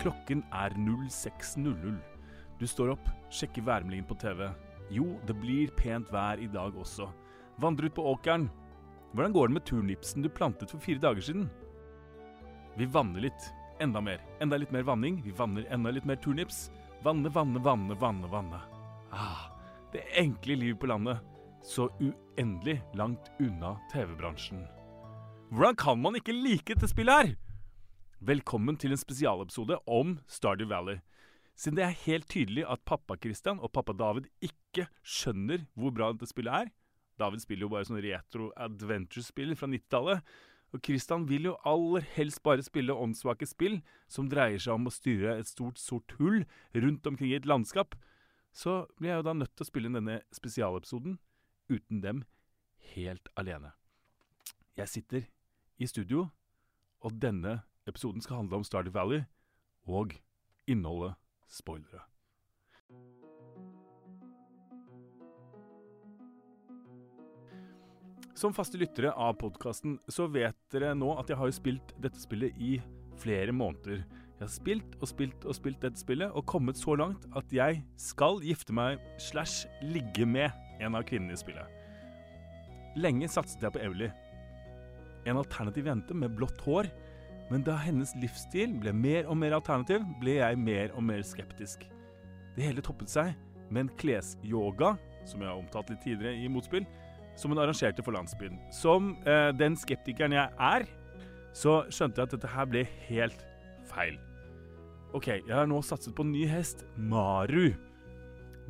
Klokken er 06.00. Du står opp, sjekker værmeldingen på TV. Jo, det blir pent vær i dag også. Vandre ut på åkeren. Hvordan går det med turnipsen du plantet for fire dager siden? Vi vanner litt. Enda mer. Enda litt mer vanning. Vi vanner enda litt mer turnips. Vanne, vanne, vanne, vanne, vanne. Ah, det enkle livet på landet. Så uendelig langt unna TV-bransjen. Hvordan kan man ikke like dette spillet her? Velkommen til en spesialepisode om Stardew Valley. Siden det er helt tydelig at pappa Christian og pappa David ikke skjønner hvor bra dette spillet er David spiller jo bare sånn retro adventure-spill fra 90-tallet. Og Christian vil jo aller helst bare spille åndssvake spill som dreier seg om å styre et stort, sort hull rundt omkring i et landskap. Så blir jeg jo da nødt til å spille inn denne spesialepisoden uten dem helt alene. Jeg sitter i studio, og denne episoden skal handle om Stardew Valley og innholdet spoilere. Som faste lyttere av podkasten så vet dere nå at jeg har jo spilt dette spillet i flere måneder. Jeg har spilt og spilt og spilt dette spillet og kommet så langt at jeg skal gifte meg slash ligge med en av kvinnene i spillet. Lenge satset jeg på Evely. En alternativ jente med blått hår. Men da hennes livsstil ble mer og mer alternativ, ble jeg mer og mer skeptisk. Det hele toppet seg med en klesyoga, som jeg har omtalt litt tidligere i Motspill, som hun arrangerte for landsbyen. Som eh, den skeptikeren jeg er, så skjønte jeg at dette her ble helt feil. OK, jeg har nå satset på en ny hest, Maru.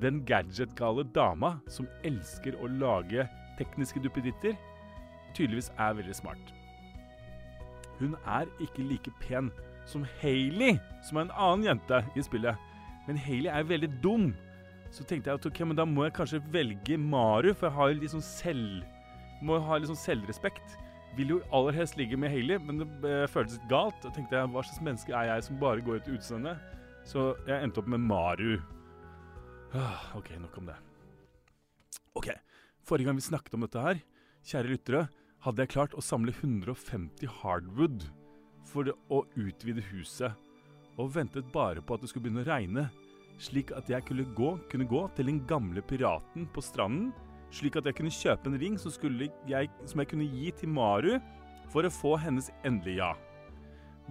Den gadgetgale dama som elsker å lage tekniske duppeditter, tydeligvis er veldig smart. Hun er ikke like pen som Hailey, som er en annen jente i spillet. Men Hailey er veldig dum. Så tenkte jeg at ok, men da må jeg kanskje velge Maru, for jeg har sånn selv... Må ha sånn selvrespekt. Vil jo aller helst ligge med Hailey, men det eh, føltes litt galt. Da tenkte jeg hva slags menneske er jeg som bare går etter utseendet? Så jeg endte opp med Maru. Ah, OK, nok om det. OK. Forrige gang vi snakket om dette her, kjære lyttere, hadde jeg klart å samle 150 hardwood for å utvide huset, og ventet bare på at det skulle begynne å regne slik at jeg kunne gå, kunne gå til den gamle piraten på stranden, slik at jeg kunne kjøpe en ring som, jeg, som jeg kunne gi til Maru for å få hennes endelige ja.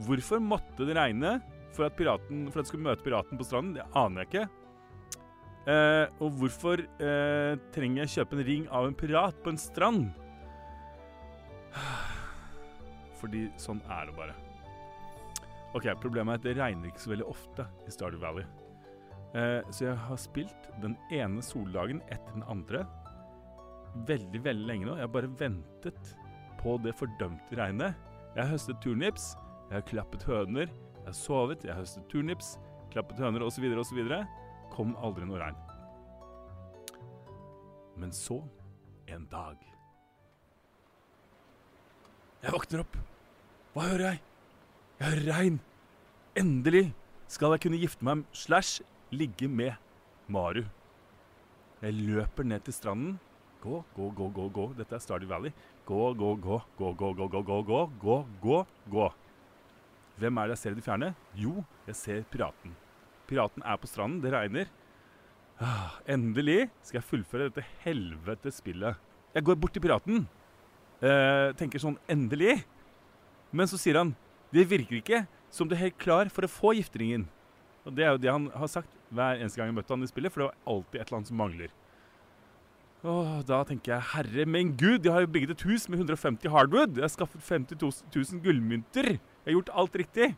Hvorfor måtte det regne for at, piraten, for at jeg skulle møte piraten på stranden? Det aner jeg ikke. Eh, og hvorfor eh, trenger jeg kjøpe en ring av en pirat på en strand? Fordi sånn er det bare. Ok, Problemet er at det regner ikke så veldig ofte i Stardew Valley. Eh, så jeg har spilt den ene soldagen etter den andre veldig, veldig lenge nå. Jeg har bare ventet på det fordømte regnet. Jeg har høstet turnips, jeg har klappet høner, jeg har sovet, jeg har høstet turnips, klappet høner osv., osv. Kom aldri noe regn. Men så, en dag Jeg våkner opp. Hva hører jeg? Jeg hører regn. Endelig skal jeg kunne gifte meg slash ligge med Maru. Jeg løper ned til stranden. Gå, gå, gå, gå, gå. Dette er Stardew Valley. Gå, gå, gå, gå, gå, gå, gå, gå, gå, gå, gå, gå. Hvem er det jeg ser i det fjerne? Jo, jeg ser piraten. Piraten er på stranden, det regner. Ah, endelig skal jeg fullføre dette helvete spillet. Jeg går bort til piraten. Eh, tenker sånn Endelig. Men så sier han Det virker ikke som du er helt klar for å få gifteringen. Og det er jo det han har sagt hver eneste gang jeg møtte han i spillet, for det var alltid et eller annet som mangler. Åh, da tenker jeg herre min gud, jeg har jo bygget et hus med 150 hardwood. Jeg har skaffet 50 000 gullmynter. Jeg har gjort alt riktig.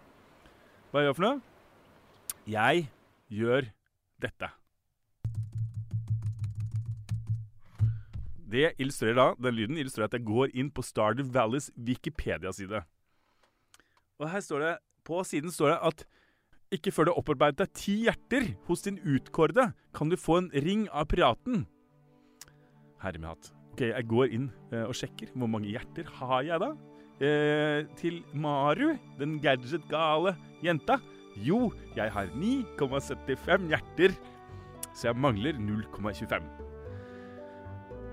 Hva gjør jeg for noe? Jeg gjør dette. Det illustrerer da, Den lyden illustrerer at jeg går inn på Stardew Valleys Wikipedia-side. Og her står det, På siden står det at ikke før du har opparbeidet deg ti hjerter hos din utkårede, kan du få en ring av piraten. Herre min hatt. Ok, Jeg går inn eh, og sjekker. Hvor mange hjerter har jeg da? Eh, til Maru, den gadget-gale jenta. Jo, jeg har 9,75 hjerter, så jeg mangler 0,25.